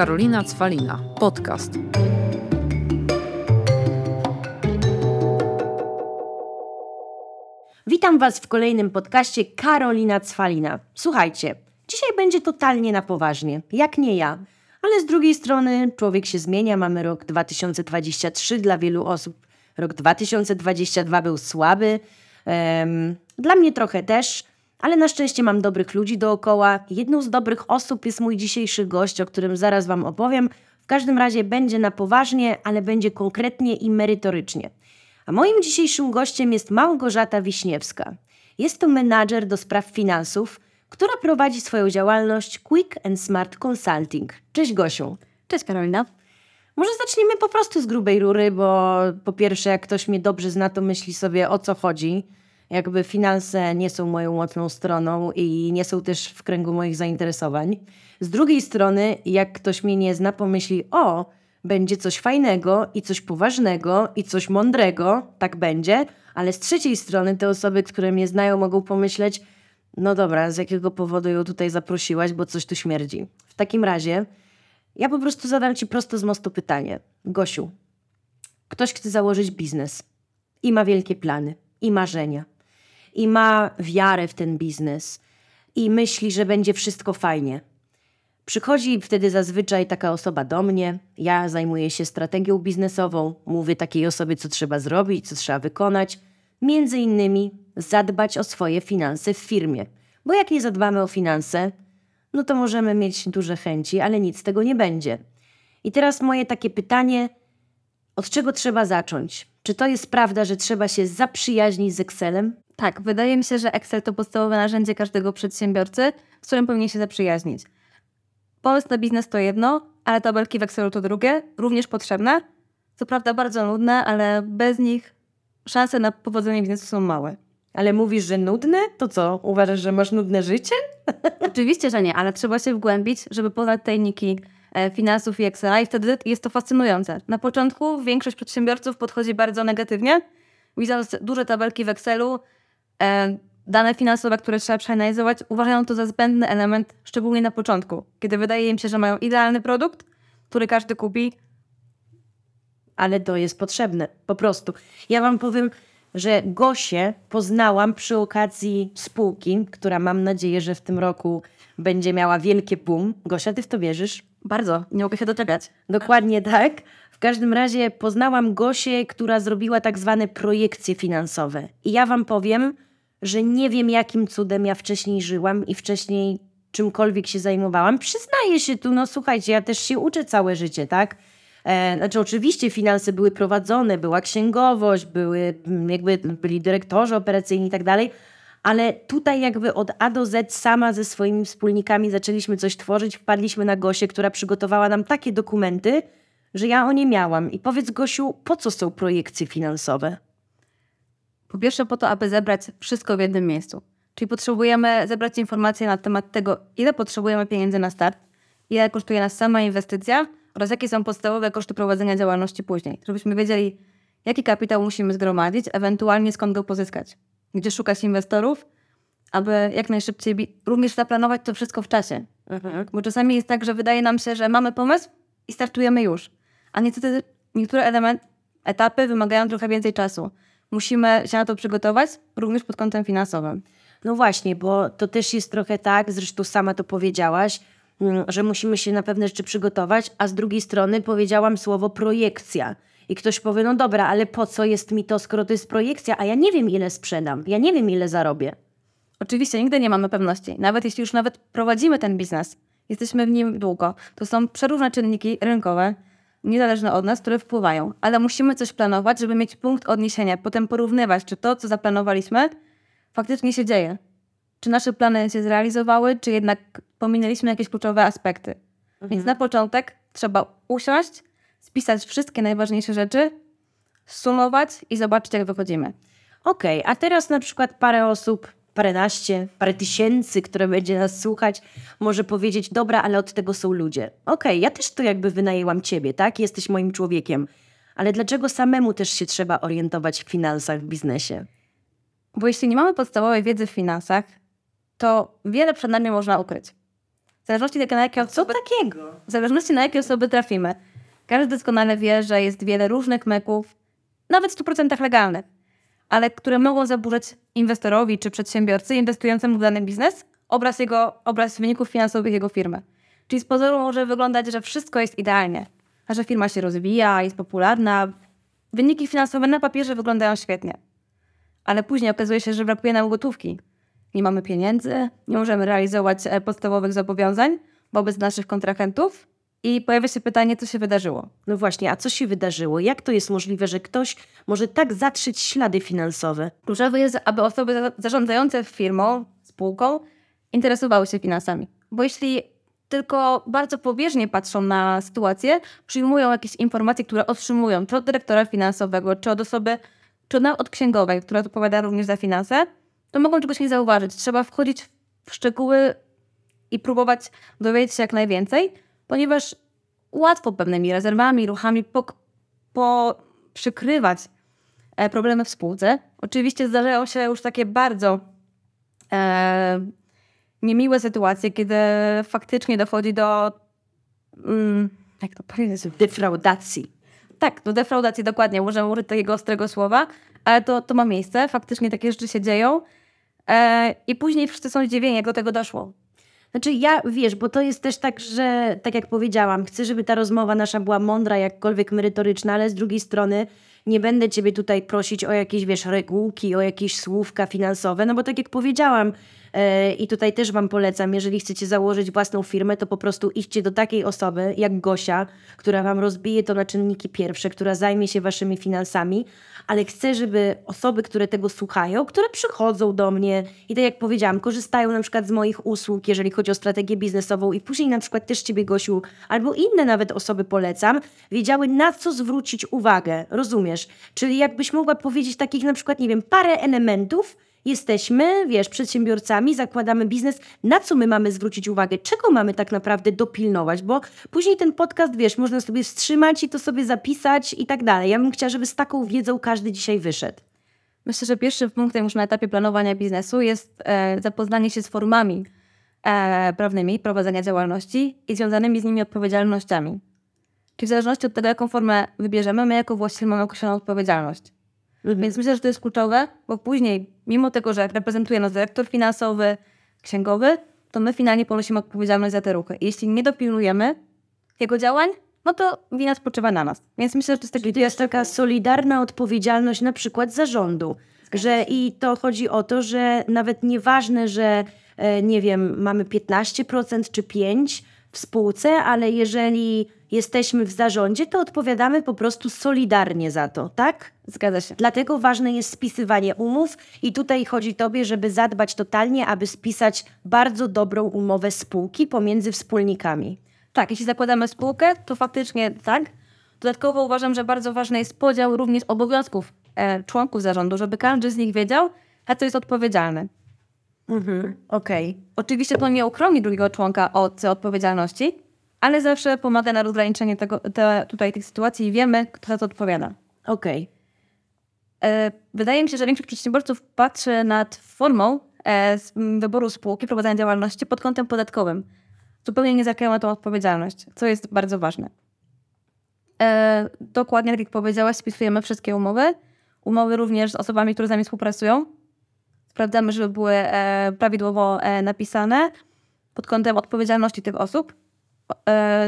Karolina Cwalina. Podcast. Witam Was w kolejnym podcaście Karolina Cwalina. Słuchajcie, dzisiaj będzie totalnie na poważnie, jak nie ja. Ale z drugiej strony człowiek się zmienia, mamy rok 2023 dla wielu osób. Rok 2022 był słaby, em, dla mnie trochę też, ale na szczęście mam dobrych ludzi dookoła. Jedną z dobrych osób jest mój dzisiejszy gość, o którym zaraz Wam opowiem. W każdym razie będzie na poważnie, ale będzie konkretnie i merytorycznie. A moim dzisiejszym gościem jest Małgorzata Wiśniewska. Jest to menadżer do spraw finansów, która prowadzi swoją działalność Quick and Smart Consulting. Cześć Gosiu. Cześć Karolina. Może zaczniemy po prostu z grubej rury, bo po pierwsze, jak ktoś mnie dobrze zna, to myśli sobie o co chodzi. Jakby finanse nie są moją mocną stroną i nie są też w kręgu moich zainteresowań. Z drugiej strony, jak ktoś mnie nie zna, pomyśli: O, będzie coś fajnego i coś poważnego i coś mądrego, tak będzie. Ale z trzeciej strony, te osoby, które mnie znają, mogą pomyśleć: No dobra, z jakiego powodu ją tutaj zaprosiłaś, bo coś tu śmierdzi. W takim razie, ja po prostu zadam Ci prosto z mostu pytanie. Gosiu, ktoś chce założyć biznes i ma wielkie plany, i marzenia, i ma wiarę w ten biznes, i myśli, że będzie wszystko fajnie. Przychodzi wtedy zazwyczaj taka osoba do mnie, ja zajmuję się strategią biznesową, mówię takiej osobie, co trzeba zrobić, co trzeba wykonać, między innymi zadbać o swoje finanse w firmie. Bo jak nie zadbamy o finanse, no to możemy mieć duże chęci, ale nic z tego nie będzie. I teraz moje takie pytanie, od czego trzeba zacząć? Czy to jest prawda, że trzeba się zaprzyjaźnić z Excelem? Tak, wydaje mi się, że Excel to podstawowe narzędzie każdego przedsiębiorcy, z którym powinien się zaprzyjaźnić. Pomysł na biznes to jedno, ale tabelki w Excelu to drugie, również potrzebne. Co prawda bardzo nudne, ale bez nich szanse na powodzenie biznesu są małe. Ale mówisz, że nudne? To co? Uważasz, że masz nudne życie? Oczywiście, że nie, ale trzeba się wgłębić, żeby poznać tajniki e, finansów i Excela i wtedy jest to fascynujące. Na początku większość przedsiębiorców podchodzi bardzo negatywnie, widząc duże tabelki w Excelu, dane finansowe, które trzeba przeanalizować, uważają to za zbędny element, szczególnie na początku, kiedy wydaje im się, że mają idealny produkt, który każdy kupi. ale to jest potrzebne, po prostu. Ja wam powiem, że Gosię poznałam przy okazji spółki, która mam nadzieję, że w tym roku będzie miała wielkie boom. Gosia, ty w to wierzysz? Bardzo, nie mogę się doczekać. Dokładnie tak. W każdym razie poznałam Gosię, która zrobiła tak zwane projekcje finansowe. I ja wam powiem, że nie wiem jakim cudem ja wcześniej żyłam i wcześniej czymkolwiek się zajmowałam. Przyznaję się tu, no słuchajcie, ja też się uczę całe życie, tak? E, znaczy oczywiście finanse były prowadzone, była księgowość, były mm, jakby byli dyrektorzy operacyjni i tak dalej, ale tutaj jakby od A do Z sama ze swoimi wspólnikami zaczęliśmy coś tworzyć, wpadliśmy na Gosię, która przygotowała nam takie dokumenty, że ja o nie miałam. I powiedz Gosiu, po co są projekcje finansowe? Po pierwsze po to, aby zebrać wszystko w jednym miejscu. Czyli potrzebujemy zebrać informacje na temat tego, ile potrzebujemy pieniędzy na start, ile kosztuje nas sama inwestycja oraz jakie są podstawowe koszty prowadzenia działalności później. Żebyśmy wiedzieli, jaki kapitał musimy zgromadzić, ewentualnie skąd go pozyskać. Gdzie szukać inwestorów, aby jak najszybciej również zaplanować to wszystko w czasie. Bo czasami jest tak, że wydaje nam się, że mamy pomysł i startujemy już. A niestety niektóre element, etapy wymagają trochę więcej czasu. Musimy się na to przygotować, również pod kątem finansowym. No właśnie, bo to też jest trochę tak, zresztą sama to powiedziałaś, mm, że musimy się na pewne rzeczy przygotować, a z drugiej strony powiedziałam słowo projekcja. I ktoś powie, no dobra, ale po co jest mi to, skoro to jest projekcja, a ja nie wiem, ile sprzedam, ja nie wiem, ile zarobię. Oczywiście nigdy nie mamy pewności. Nawet jeśli już nawet prowadzimy ten biznes, jesteśmy w nim długo, to są przeróżne czynniki rynkowe, niezależne od nas, które wpływają. Ale musimy coś planować, żeby mieć punkt odniesienia, potem porównywać, czy to, co zaplanowaliśmy, faktycznie się dzieje. Czy nasze plany się zrealizowały, czy jednak pominęliśmy jakieś kluczowe aspekty. Więc na początek trzeba usiąść, spisać wszystkie najważniejsze rzeczy, sumować i zobaczyć, jak wychodzimy. Okej, a teraz na przykład parę osób, paręnaście, parę tysięcy, które będzie nas słuchać, może powiedzieć, dobra, ale od tego są ludzie. Okej, ja też to jakby wynajęłam ciebie, tak? Jesteś moim człowiekiem. Ale dlaczego samemu też się trzeba orientować w finansach, w biznesie? Bo jeśli nie mamy podstawowej wiedzy w finansach, to wiele przed nami można ukryć. W zależności na jakie Co osoby, takiego? w zależności na jakie osoby trafimy. Każdy doskonale wie, że jest wiele różnych meków, nawet w 100% legalnych, ale które mogą zaburzać inwestorowi czy przedsiębiorcy inwestującemu w dany biznes obraz, jego, obraz wyników finansowych jego firmy. Czyli z pozoru może wyglądać, że wszystko jest idealnie, a że firma się rozwija, jest popularna. Wyniki finansowe na papierze wyglądają świetnie, ale później okazuje się, że brakuje nam gotówki. Nie mamy pieniędzy, nie możemy realizować e, podstawowych zobowiązań wobec naszych kontrahentów i pojawia się pytanie, co się wydarzyło. No właśnie, a co się wydarzyło? Jak to jest możliwe, że ktoś może tak zatrzeć ślady finansowe? Kluczowe jest, aby osoby za- zarządzające firmą, spółką, interesowały się finansami. Bo jeśli tylko bardzo pobieżnie patrzą na sytuację, przyjmują jakieś informacje, które otrzymują, czy od dyrektora finansowego, czy od osoby, czy nawet od księgowej, która odpowiada również za finanse, to mogą czegoś nie zauważyć. Trzeba wchodzić w szczegóły i próbować dowiedzieć się jak najwięcej, ponieważ łatwo pewnymi rezerwami, ruchami po, po przykrywać e, problemy w spółce. Oczywiście zdarzają się już takie bardzo e, niemiłe sytuacje, kiedy faktycznie dochodzi do. Mm, jak to powiedzieć? Defraudacji. Tak, do defraudacji dokładnie. Możemy użyć takiego ostrego słowa, ale to, to ma miejsce. Faktycznie takie rzeczy się dzieją. E, I później wszyscy są zdziwieni, jak do tego doszło. Znaczy ja, wiesz, bo to jest też tak, że tak jak powiedziałam, chcę, żeby ta rozmowa nasza była mądra, jakkolwiek merytoryczna, ale z drugiej strony nie będę ciebie tutaj prosić o jakieś, wiesz, regułki, o jakieś słówka finansowe, no bo tak jak powiedziałam i tutaj też wam polecam, jeżeli chcecie założyć własną firmę, to po prostu idźcie do takiej osoby jak Gosia, która wam rozbije to na czynniki pierwsze, która zajmie się waszymi finansami, ale chcę, żeby osoby, które tego słuchają, które przychodzą do mnie i tak jak powiedziałam, korzystają na przykład z moich usług, jeżeli chodzi o strategię biznesową i później na przykład też Ciebie, Gosiu, albo inne nawet osoby polecam, wiedziały na co zwrócić uwagę, rozumiesz? Czyli jakbyś mogła powiedzieć takich na przykład, nie wiem, parę elementów, Jesteśmy, wiesz, przedsiębiorcami, zakładamy biznes. Na co my mamy zwrócić uwagę? Czego mamy tak naprawdę dopilnować? Bo później ten podcast, wiesz, można sobie wstrzymać i to sobie zapisać i tak dalej. Ja bym chciała, żeby z taką wiedzą każdy dzisiaj wyszedł. Myślę, że pierwszym punktem już na etapie planowania biznesu jest e, zapoznanie się z formami e, prawnymi prowadzenia działalności i związanymi z nimi odpowiedzialnościami. Czyli w zależności od tego, jaką formę wybierzemy, my jako właściciel mamy określoną odpowiedzialność. Więc myślę, że to jest kluczowe, bo później, mimo tego, że reprezentuje nas dyrektor finansowy, księgowy, to my finalnie ponosimy odpowiedzialność za te ruchy. I jeśli nie dopilnujemy jego działań, no to wina spoczywa na nas. Więc myślę, że to jest taki to jest taka solidarna odpowiedzialność na przykład zarządu. Że i to chodzi o to, że nawet nieważne, że e, nie wiem, mamy 15% czy 5% w spółce, ale jeżeli jesteśmy w zarządzie, to odpowiadamy po prostu solidarnie za to, tak? Zgadza się. Dlatego ważne jest spisywanie umów i tutaj chodzi tobie, żeby zadbać totalnie, aby spisać bardzo dobrą umowę spółki pomiędzy wspólnikami. Tak, jeśli zakładamy spółkę, to faktycznie tak. Dodatkowo uważam, że bardzo ważny jest podział również obowiązków e, członków zarządu, żeby każdy z nich wiedział, za co jest odpowiedzialny. Mhm. Okej. Oczywiście to nie uchroni drugiego członka od odpowiedzialności, ale zawsze pomaga na rozgraniczenie tego, te, tutaj tych sytuacji i wiemy, kto za to odpowiada. Okej. E, Wydaje mi się, że większość przedsiębiorców patrzy nad formą e, wyboru spółki, prowadzenia działalności pod kątem podatkowym. Zupełnie nie zakrywa tą odpowiedzialność, co jest bardzo ważne. E, dokładnie tak jak powiedziałaś, spisujemy wszystkie umowy. Umowy również z osobami, które z nami współpracują. Sprawdzamy, żeby były e, prawidłowo e, napisane pod kątem odpowiedzialności tych osób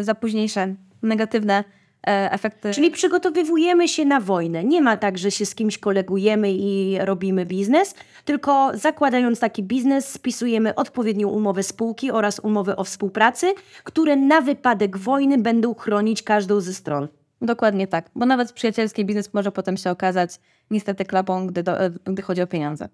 za późniejsze negatywne e, efekty. Czyli przygotowujemy się na wojnę. Nie ma tak, że się z kimś kolegujemy i robimy biznes, tylko zakładając taki biznes, spisujemy odpowiednią umowę spółki oraz umowę o współpracy, które na wypadek wojny będą chronić każdą ze stron. Dokładnie tak, bo nawet przyjacielski biznes może potem się okazać niestety klapą, gdy, do, gdy chodzi o pieniądze.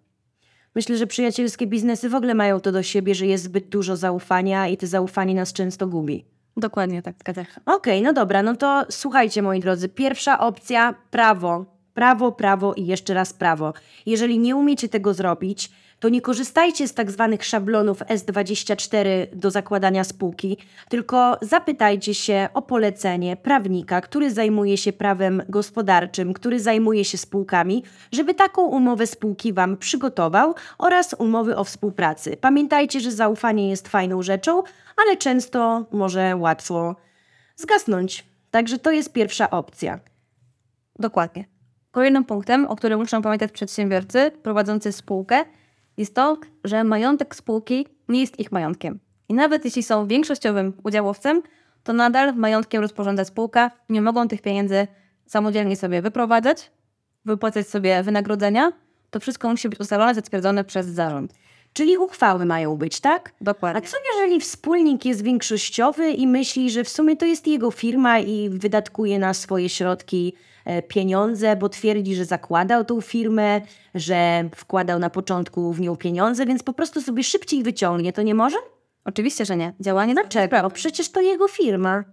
Myślę, że przyjacielskie biznesy w ogóle mają to do siebie, że jest zbyt dużo zaufania i to zaufanie nas często gubi. Dokładnie tak, zgadza się. Okej, no dobra, no to słuchajcie moi drodzy. Pierwsza opcja prawo. Prawo, prawo i jeszcze raz prawo. Jeżeli nie umiecie tego zrobić, to nie korzystajcie z tak zwanych szablonów S24 do zakładania spółki, tylko zapytajcie się o polecenie prawnika, który zajmuje się prawem gospodarczym, który zajmuje się spółkami, żeby taką umowę spółki Wam przygotował oraz umowy o współpracy. Pamiętajcie, że zaufanie jest fajną rzeczą, ale często może łatwo zgasnąć. Także to jest pierwsza opcja. Dokładnie. Kolejnym punktem, o którym muszą pamiętać przedsiębiorcy prowadzący spółkę, jest to, że majątek spółki nie jest ich majątkiem. I nawet jeśli są większościowym udziałowcem, to nadal majątkiem rozporządza spółka nie mogą tych pieniędzy samodzielnie sobie wyprowadzać, wypłacać sobie wynagrodzenia. To wszystko musi być ustalone, zatwierdzone przez zarząd. Czyli uchwały mają być, tak? A Dokładnie. co jeżeli wspólnik jest większościowy i myśli, że w sumie to jest jego firma i wydatkuje na swoje środki e, pieniądze, bo twierdzi, że zakładał tą firmę, że wkładał na początku w nią pieniądze, więc po prostu sobie szybciej wyciągnie, to nie może? Oczywiście, że nie. Działanie Dlaczego? Bo przecież to jego firma.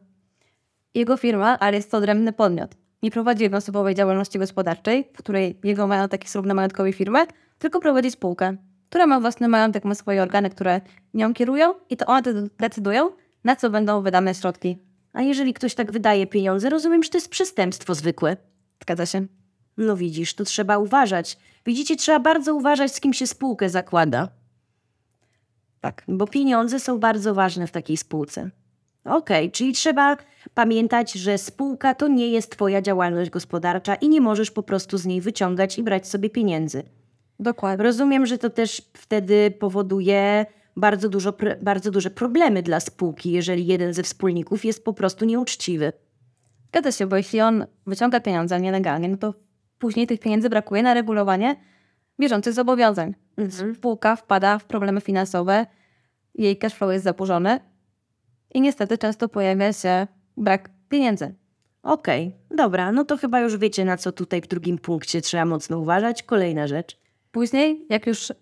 Jego firma, ale jest to odrębny podmiot. Nie prowadzi jednoosobowej działalności gospodarczej, w której jego majątek jest równy majątkowi firmy, tylko prowadzi spółkę, która ma własny majątek, ma swoje organy, które nią kierują i to one de- decydują, na co będą wydane środki. A jeżeli ktoś tak wydaje pieniądze, rozumiem, że to jest przestępstwo zwykłe. Zgadza się. No widzisz, to trzeba uważać. Widzicie, trzeba bardzo uważać, z kim się spółkę zakłada. Tak. Bo pieniądze są bardzo ważne w takiej spółce. Okej, czyli trzeba pamiętać, że spółka to nie jest twoja działalność gospodarcza i nie możesz po prostu z niej wyciągać i brać sobie pieniędzy. Dokładnie. Rozumiem, że to też wtedy powoduje bardzo, dużo, bardzo duże problemy dla spółki, jeżeli jeden ze wspólników jest po prostu nieuczciwy. Zgadza się, bo jeśli on wyciąga pieniądze nielegalnie, no to później tych pieniędzy brakuje na regulowanie bieżących zobowiązań. Spółka wpada w problemy finansowe, jej cash flow jest zaburzony i niestety często pojawia się brak pieniędzy. Okej, dobra, no to chyba już wiecie, na co tutaj w drugim punkcie trzeba mocno uważać. Kolejna rzecz. Później, jak już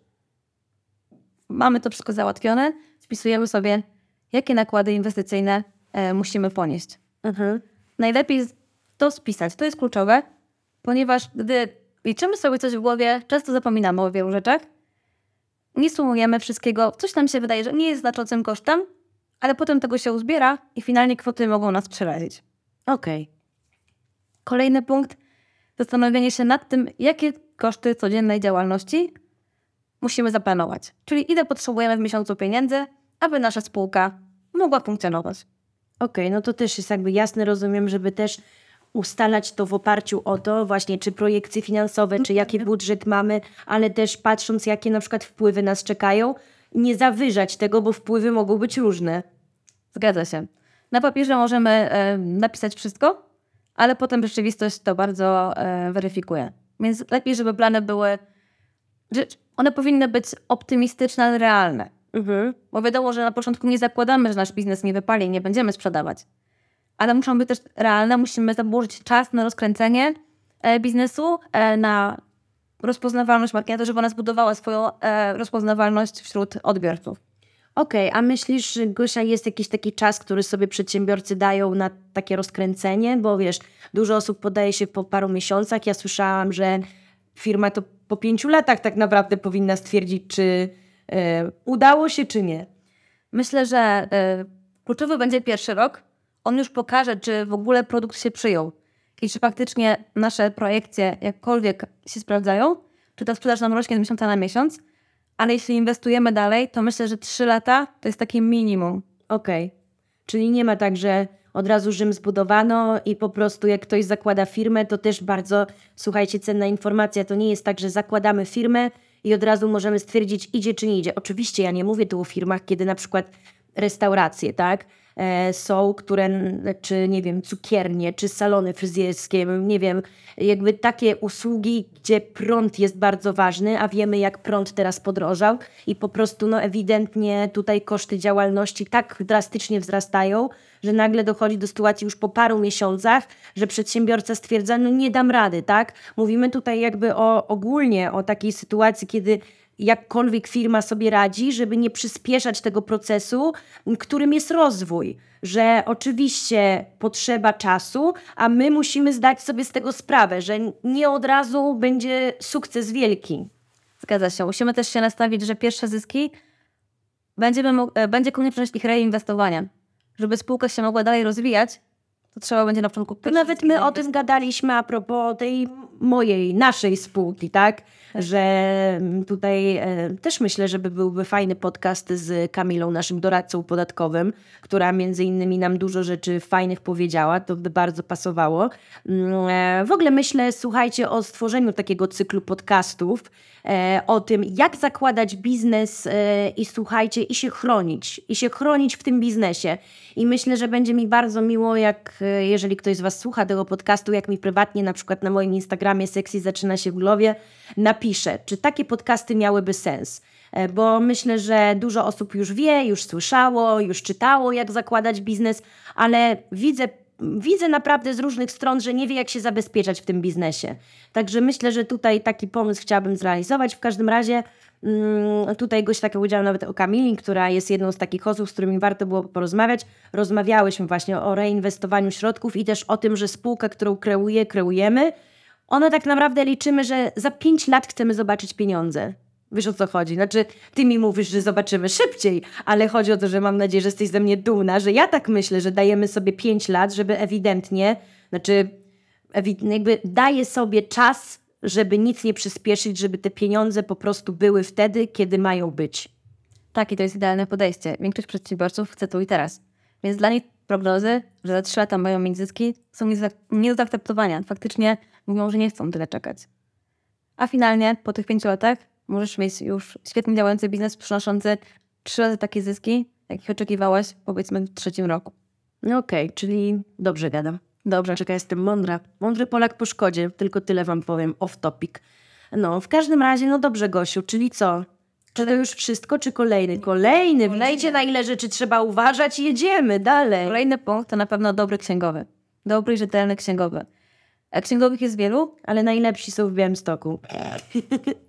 mamy to wszystko załatwione, spisujemy sobie, jakie nakłady inwestycyjne e, musimy ponieść. Mhm. Najlepiej to spisać. To jest kluczowe, ponieważ gdy liczymy sobie coś w głowie, często zapominamy o wielu rzeczach. Nie sumujemy wszystkiego. Coś nam się wydaje, że nie jest znaczącym kosztem, ale potem tego się uzbiera i finalnie kwoty mogą nas przerazić. Okej. Kolejny punkt, zastanowienie się nad tym, jakie koszty codziennej działalności musimy zaplanować. Czyli ile potrzebujemy w miesiącu pieniędzy, aby nasza spółka mogła funkcjonować. Okej, no to też jest jakby jasne, rozumiem, żeby też ustalać to w oparciu o to właśnie, czy projekcje finansowe, czy jaki budżet mamy, ale też patrząc, jakie na przykład wpływy nas czekają, nie zawyżać tego, bo wpływy mogą być różne. Zgadza się. Na papierze możemy e, napisać wszystko, ale potem rzeczywistość to bardzo e, weryfikuje. Więc lepiej, żeby plany były. One powinny być optymistyczne, ale realne. Mhm. Bo wiadomo, że na początku nie zakładamy, że nasz biznes nie wypali, nie będziemy sprzedawać. Ale muszą być też realne, musimy założyć czas na rozkręcenie e, biznesu, e, na rozpoznawalność marki, na to, żeby ona zbudowała swoją rozpoznawalność wśród odbiorców. Okej, a myślisz, Gosia, jest jakiś taki czas, który sobie przedsiębiorcy dają na takie rozkręcenie? Bo wiesz, dużo osób podaje się po paru miesiącach. Ja słyszałam, że firma to po pięciu latach tak naprawdę powinna stwierdzić, czy e, udało się, czy nie. Myślę, że y, kluczowy będzie pierwszy rok. On już pokaże, czy w ogóle produkt się przyjął i czy faktycznie nasze projekcje jakkolwiek się sprawdzają, czy ta sprzedaż nam rośnie z miesiąca na miesiąc. Ale jeśli inwestujemy dalej, to myślę, że trzy lata to jest takie minimum. Okej. Czyli nie ma tak, że od razu Rzym zbudowano i po prostu jak ktoś zakłada firmę, to też bardzo, słuchajcie, cenna informacja. To nie jest tak, że zakładamy firmę i od razu możemy stwierdzić, idzie czy nie idzie. Oczywiście ja nie mówię tu o firmach, kiedy na przykład restauracje, tak? E, są, które, czy nie wiem, cukiernie, czy salony fryzjerskie, nie wiem, jakby takie usługi, gdzie prąd jest bardzo ważny, a wiemy jak prąd teraz podrożał i po prostu no ewidentnie tutaj koszty działalności tak drastycznie wzrastają, że nagle dochodzi do sytuacji już po paru miesiącach, że przedsiębiorca stwierdza, no nie dam rady, tak? Mówimy tutaj jakby o ogólnie o takiej sytuacji, kiedy jakkolwiek firma sobie radzi, żeby nie przyspieszać tego procesu, którym jest rozwój. Że oczywiście potrzeba czasu, a my musimy zdać sobie z tego sprawę, że nie od razu będzie sukces wielki. Zgadza się. Musimy też się nastawić, że pierwsze zyski będziemy, e, będzie konieczność ich reinwestowania. Żeby spółka się mogła dalej rozwijać, to trzeba będzie na początku... Nawet my o tym gadaliśmy a propos tej mojej, naszej spółki, tak? Że mm, tutaj e, też myślę, żeby byłby fajny podcast z Kamilą, naszym doradcą podatkowym, która między innymi nam dużo rzeczy fajnych powiedziała, to by bardzo pasowało. Mm, e, w ogóle myślę, słuchajcie, o stworzeniu takiego cyklu podcastów, e, o tym, jak zakładać biznes i słuchajcie, i się chronić, i się chronić w tym biznesie. I myślę, że będzie mi bardzo miło, jak jeżeli ktoś z Was słucha tego podcastu, jak mi prywatnie, na przykład na moim Instagramie Sexy zaczyna się w głowie, napisze, czy takie podcasty miałyby sens. E, Bo myślę, że dużo osób już wie, już słyszało, już czytało, jak zakładać biznes, ale widzę widzę naprawdę z różnych stron, że nie wie, jak się zabezpieczać w tym biznesie. Także myślę, że tutaj taki pomysł chciałabym zrealizować. W każdym razie mm, tutaj gość taki udział nawet o Kamili, która jest jedną z takich osób, z którymi warto było porozmawiać. Rozmawiałyśmy właśnie o reinwestowaniu środków i też o tym, że spółka, którą kreuję, kreujemy, ona tak naprawdę liczymy, że za 5 lat chcemy zobaczyć pieniądze. Wiesz o co chodzi? Znaczy, ty mi mówisz, że zobaczymy szybciej, ale chodzi o to, że mam nadzieję, że jesteś ze mnie dumna, że ja tak myślę, że dajemy sobie 5 lat, żeby ewidentnie, znaczy, jakby daję sobie czas, żeby nic nie przyspieszyć, żeby te pieniądze po prostu były wtedy, kiedy mają być. Tak, i to jest idealne podejście. Większość przedsiębiorców chce tu i teraz. Więc dla nich prognozy, że za 3 lata mają mieć zyski, są nie do zaakceptowania. Faktycznie mówią, że nie chcą tyle czekać. A finalnie, po tych 5 latach, możesz mieć już świetnie działający biznes przynoszący 3 razy takie zyski, jakich oczekiwałaś, powiedzmy, w trzecim roku. No okej, czyli dobrze gadam. Dobrze. Czekaj, jestem mądra. Mądry Polak po szkodzie, tylko tyle wam powiem, off topic. No, w każdym razie, no dobrze, Gosiu, czyli co? Czy to już wszystko, czy kolejny? Kolejny, wlejcie na ile rzeczy trzeba uważać i jedziemy dalej. Kolejny punkt to na pewno dobry księgowy. Dobry i rzetelny księgowy. Księgowych jest wielu? Ale najlepsi są w Białymstoku.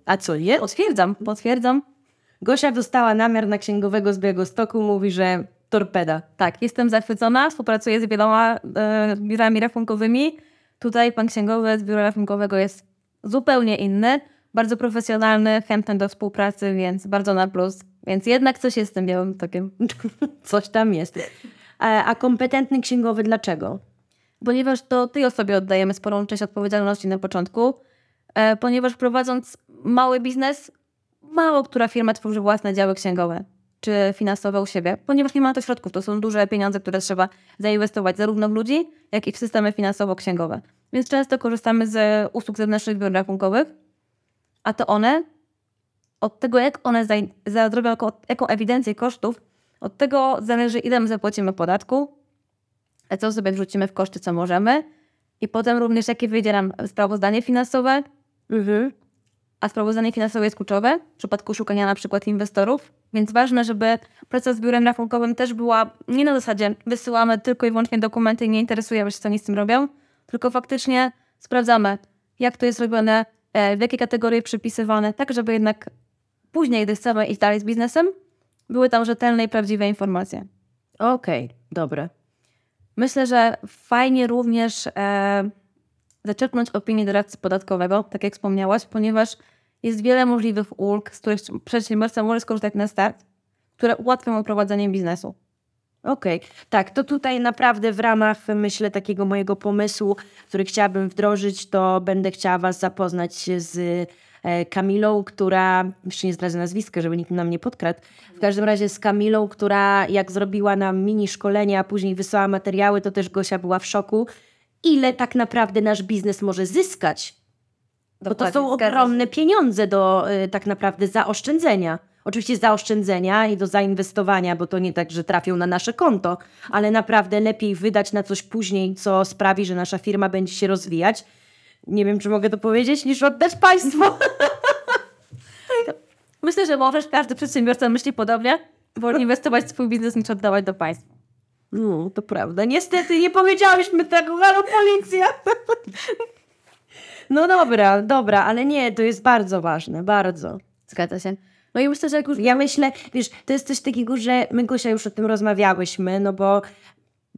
A co, nie? Potwierdzam, potwierdzam. Gosia dostała namiar na księgowego z Białegostoku, mówi, że torpeda. Tak, jestem zachwycona, współpracuję z wieloma e, biurami rachunkowymi. Tutaj pan księgowy z biura rachunkowego jest zupełnie inny, bardzo profesjonalny, chętny do współpracy, więc bardzo na plus. Więc jednak coś jest z tym białym tokiem. Coś tam jest. A, a kompetentny księgowy dlaczego? Ponieważ to tej osobie oddajemy sporą część odpowiedzialności na początku, e, ponieważ prowadząc mały biznes, mało która firma tworzy własne działy księgowe czy finansowe u siebie, ponieważ nie ma na to środków. To są duże pieniądze, które trzeba zainwestować zarówno w ludzi, jak i w systemy finansowo-księgowe. Więc często korzystamy z usług zewnętrznych biur rachunkowych, a to one, od tego jak one zrobią jaką, ewidencję kosztów, od tego zależy ile my zapłacimy podatku, co sobie wrzucimy w koszty, co możemy. I potem również, jakie wyjdzie nam sprawozdanie finansowe, Mhm. a sprawozdanie finansowe jest kluczowe w przypadku szukania na przykład inwestorów. Więc ważne, żeby praca z biurem rachunkowym też była nie na zasadzie wysyłamy tylko i wyłącznie dokumenty i nie interesujemy się, co oni z tym robią, tylko faktycznie sprawdzamy, jak to jest robione, e, w jakie kategorie przypisywane, tak żeby jednak później, gdy chcemy iść dalej z biznesem, były tam rzetelne i prawdziwe informacje. Okej, dobre. Myślę, że fajnie również e, zaczerpnąć opinię doradcy podatkowego, tak jak wspomniałaś, ponieważ jest wiele możliwych ulg, z których przedsiębiorca może skorzystać na start, które ułatwią prowadzenie biznesu. Okej, tak, to tutaj naprawdę w ramach, myślę, takiego mojego pomysłu, który chciałabym wdrożyć, to będę chciała Was zapoznać z Kamilą, która, jeszcze nie zdradzę nazwiska, żeby nikt nam nie podkradł, w każdym razie z Kamilą, która jak zrobiła nam mini szkolenie, a później wysłała materiały, to też Gosia była w szoku, ile tak naprawdę nasz biznes może zyskać. Bo to Dokładnie, są ogromne pieniądze do y, tak naprawdę zaoszczędzenia. Oczywiście zaoszczędzenia i do zainwestowania, bo to nie tak, że trafią na nasze konto, ale naprawdę lepiej wydać na coś później, co sprawi, że nasza firma będzie się rozwijać. Nie wiem, czy mogę to powiedzieć, niż oddać państwu. Myślę, że możesz, każdy przedsiębiorca myśli podobnie, wolę inwestować w swój biznes niż oddawać do państwa. No, to prawda. Niestety nie powiedziałyśmy tego, halo policja. No dobra, dobra, ale nie, to jest bardzo ważne, bardzo. Zgadza się. No i myślę, że jak już Ja myślę, wiesz, to jest coś takiego, że my Gosia już o tym rozmawiałyśmy, no bo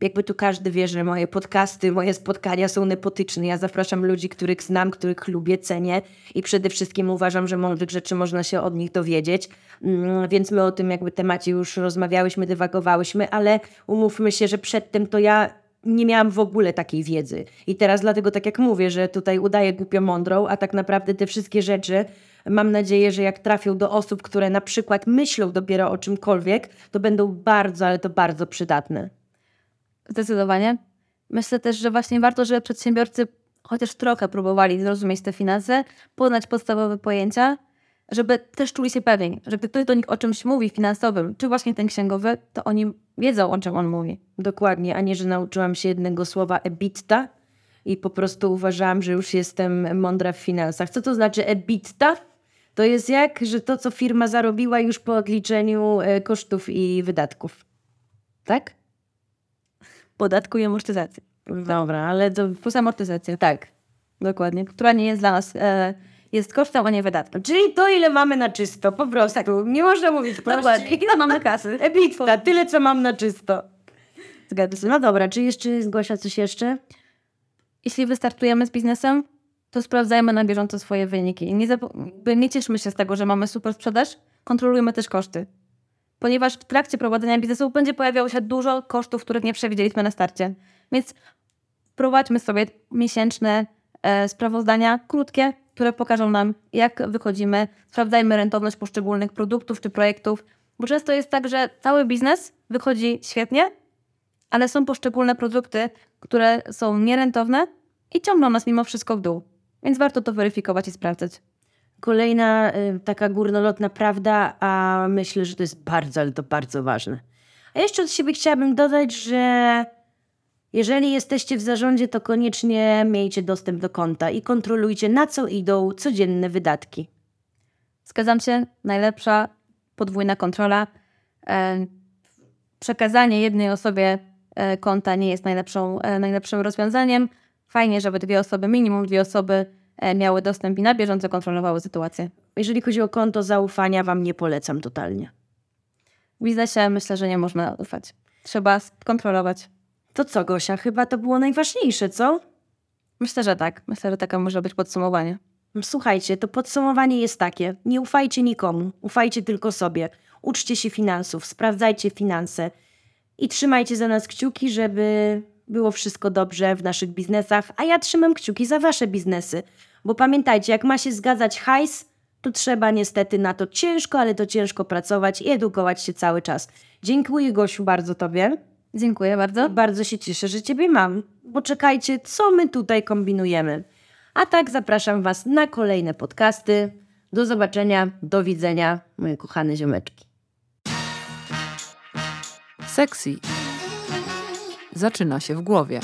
jakby tu każdy wie, że moje podcasty, moje spotkania są nepotyczne. Ja zapraszam ludzi, których znam, których lubię, cenię i przede wszystkim uważam, że mądrych rzeczy można się od nich dowiedzieć. Mm, więc my o tym jakby temacie już rozmawiałyśmy, dywagowałyśmy, ale umówmy się, że przedtem to ja nie miałam w ogóle takiej wiedzy. I teraz dlatego tak jak mówię, że tutaj udaję głupio mądrą, a tak naprawdę te wszystkie rzeczy mam nadzieję, że jak trafią do osób, które na przykład myślą dopiero o czymkolwiek, to będą bardzo, ale to bardzo przydatne. Zdecydowanie. Myślę też, że właśnie warto, żeby przedsiębiorcy chociaż trochę próbowali zrozumieć te finanse, poznać podstawowe pojęcia, żeby też czuli się pewni, że gdy ktoś do nich o czymś mówi finansowym, czy właśnie ten księgowy, to oni wiedzą, o czym on mówi. Dokładnie, a nie, że nauczyłam się jednego słowa EBITDA i po prostu uważałam, że już jestem mądra w finansach. Co to znaczy EBITDA? To jest jak, że to, co firma zarobiła już po odliczeniu e, kosztów i wydatków. Tak? Podatku i amortyzacji. Dobra, ale to... Plus amortyzacja, tak. Dokładnie. Która nie jest dla nas... E, jest kosztem, a nie wydatkiem. Czyli to, ile mamy na czysto, po prostu. Tak. Nie można mówić Dokładnie. Ile mamy kasy. EBITDA, tyle, co mam na czysto. Zgadza się. No dobra, czy jeszcze, zgłasza coś jeszcze? Jeśli wystartujemy z biznesem, to sprawdzajmy na bieżąco swoje wyniki. Nie, nie cieszmy się z tego, że mamy super sprzedaż, kontrolujmy też koszty. Ponieważ w trakcie prowadzenia biznesu będzie pojawiało się dużo kosztów, których nie przewidzieliśmy na starcie. Więc prowadźmy sobie miesięczne e, sprawozdania, krótkie, które pokażą nam, jak wychodzimy. Sprawdzajmy rentowność poszczególnych produktów czy projektów, bo często jest tak, że cały biznes wychodzi świetnie, ale są poszczególne produkty, które są nierentowne i ciągną nas mimo wszystko w dół. Więc warto to weryfikować i sprawdzać. Kolejna y, taka górnolotna prawda, a myślę, że to jest bardzo, ale to bardzo ważne. A jeszcze od siebie chciałabym dodać, że jeżeli jesteście w zarządzie, to koniecznie miejcie dostęp do konta i kontrolujcie, na co idą codzienne wydatki. Zgadzam się, najlepsza podwójna kontrola. E, przekazanie jednej osobie e, konta nie jest najlepszą, e, najlepszym rozwiązaniem. Fajnie, żeby dwie osoby, minimum dwie osoby miały dostęp i na bieżąco kontrolowały sytuację. Jeżeli chodzi o konto zaufania, Wam nie polecam totalnie. W biznesie myślę, że nie można ufać. Trzeba kontrolować. To co, Gosia, chyba to było najważniejsze, co? Myślę, że tak. Myślę, że taka może być podsumowanie. Słuchajcie, to podsumowanie jest takie. Nie ufajcie nikomu, ufajcie tylko sobie. Uczcie się finansów, sprawdzajcie finanse i trzymajcie za nas kciuki, żeby było wszystko dobrze w naszych biznesach, a ja trzymam kciuki za wasze biznesy. Bo pamiętajcie, jak ma się zgadzać hajs, to trzeba niestety na to ciężko, ale to ciężko pracować i edukować się cały czas. Dziękuję Gosiu bardzo Tobie. Dziękuję bardzo. Bardzo się cieszę, że Ciebie mam. Bo czekajcie, co my tutaj kombinujemy. A tak zapraszam Was na kolejne podcasty. Do zobaczenia, do widzenia, moje kochane ziomeczki. Sexy zaczyna się w głowie.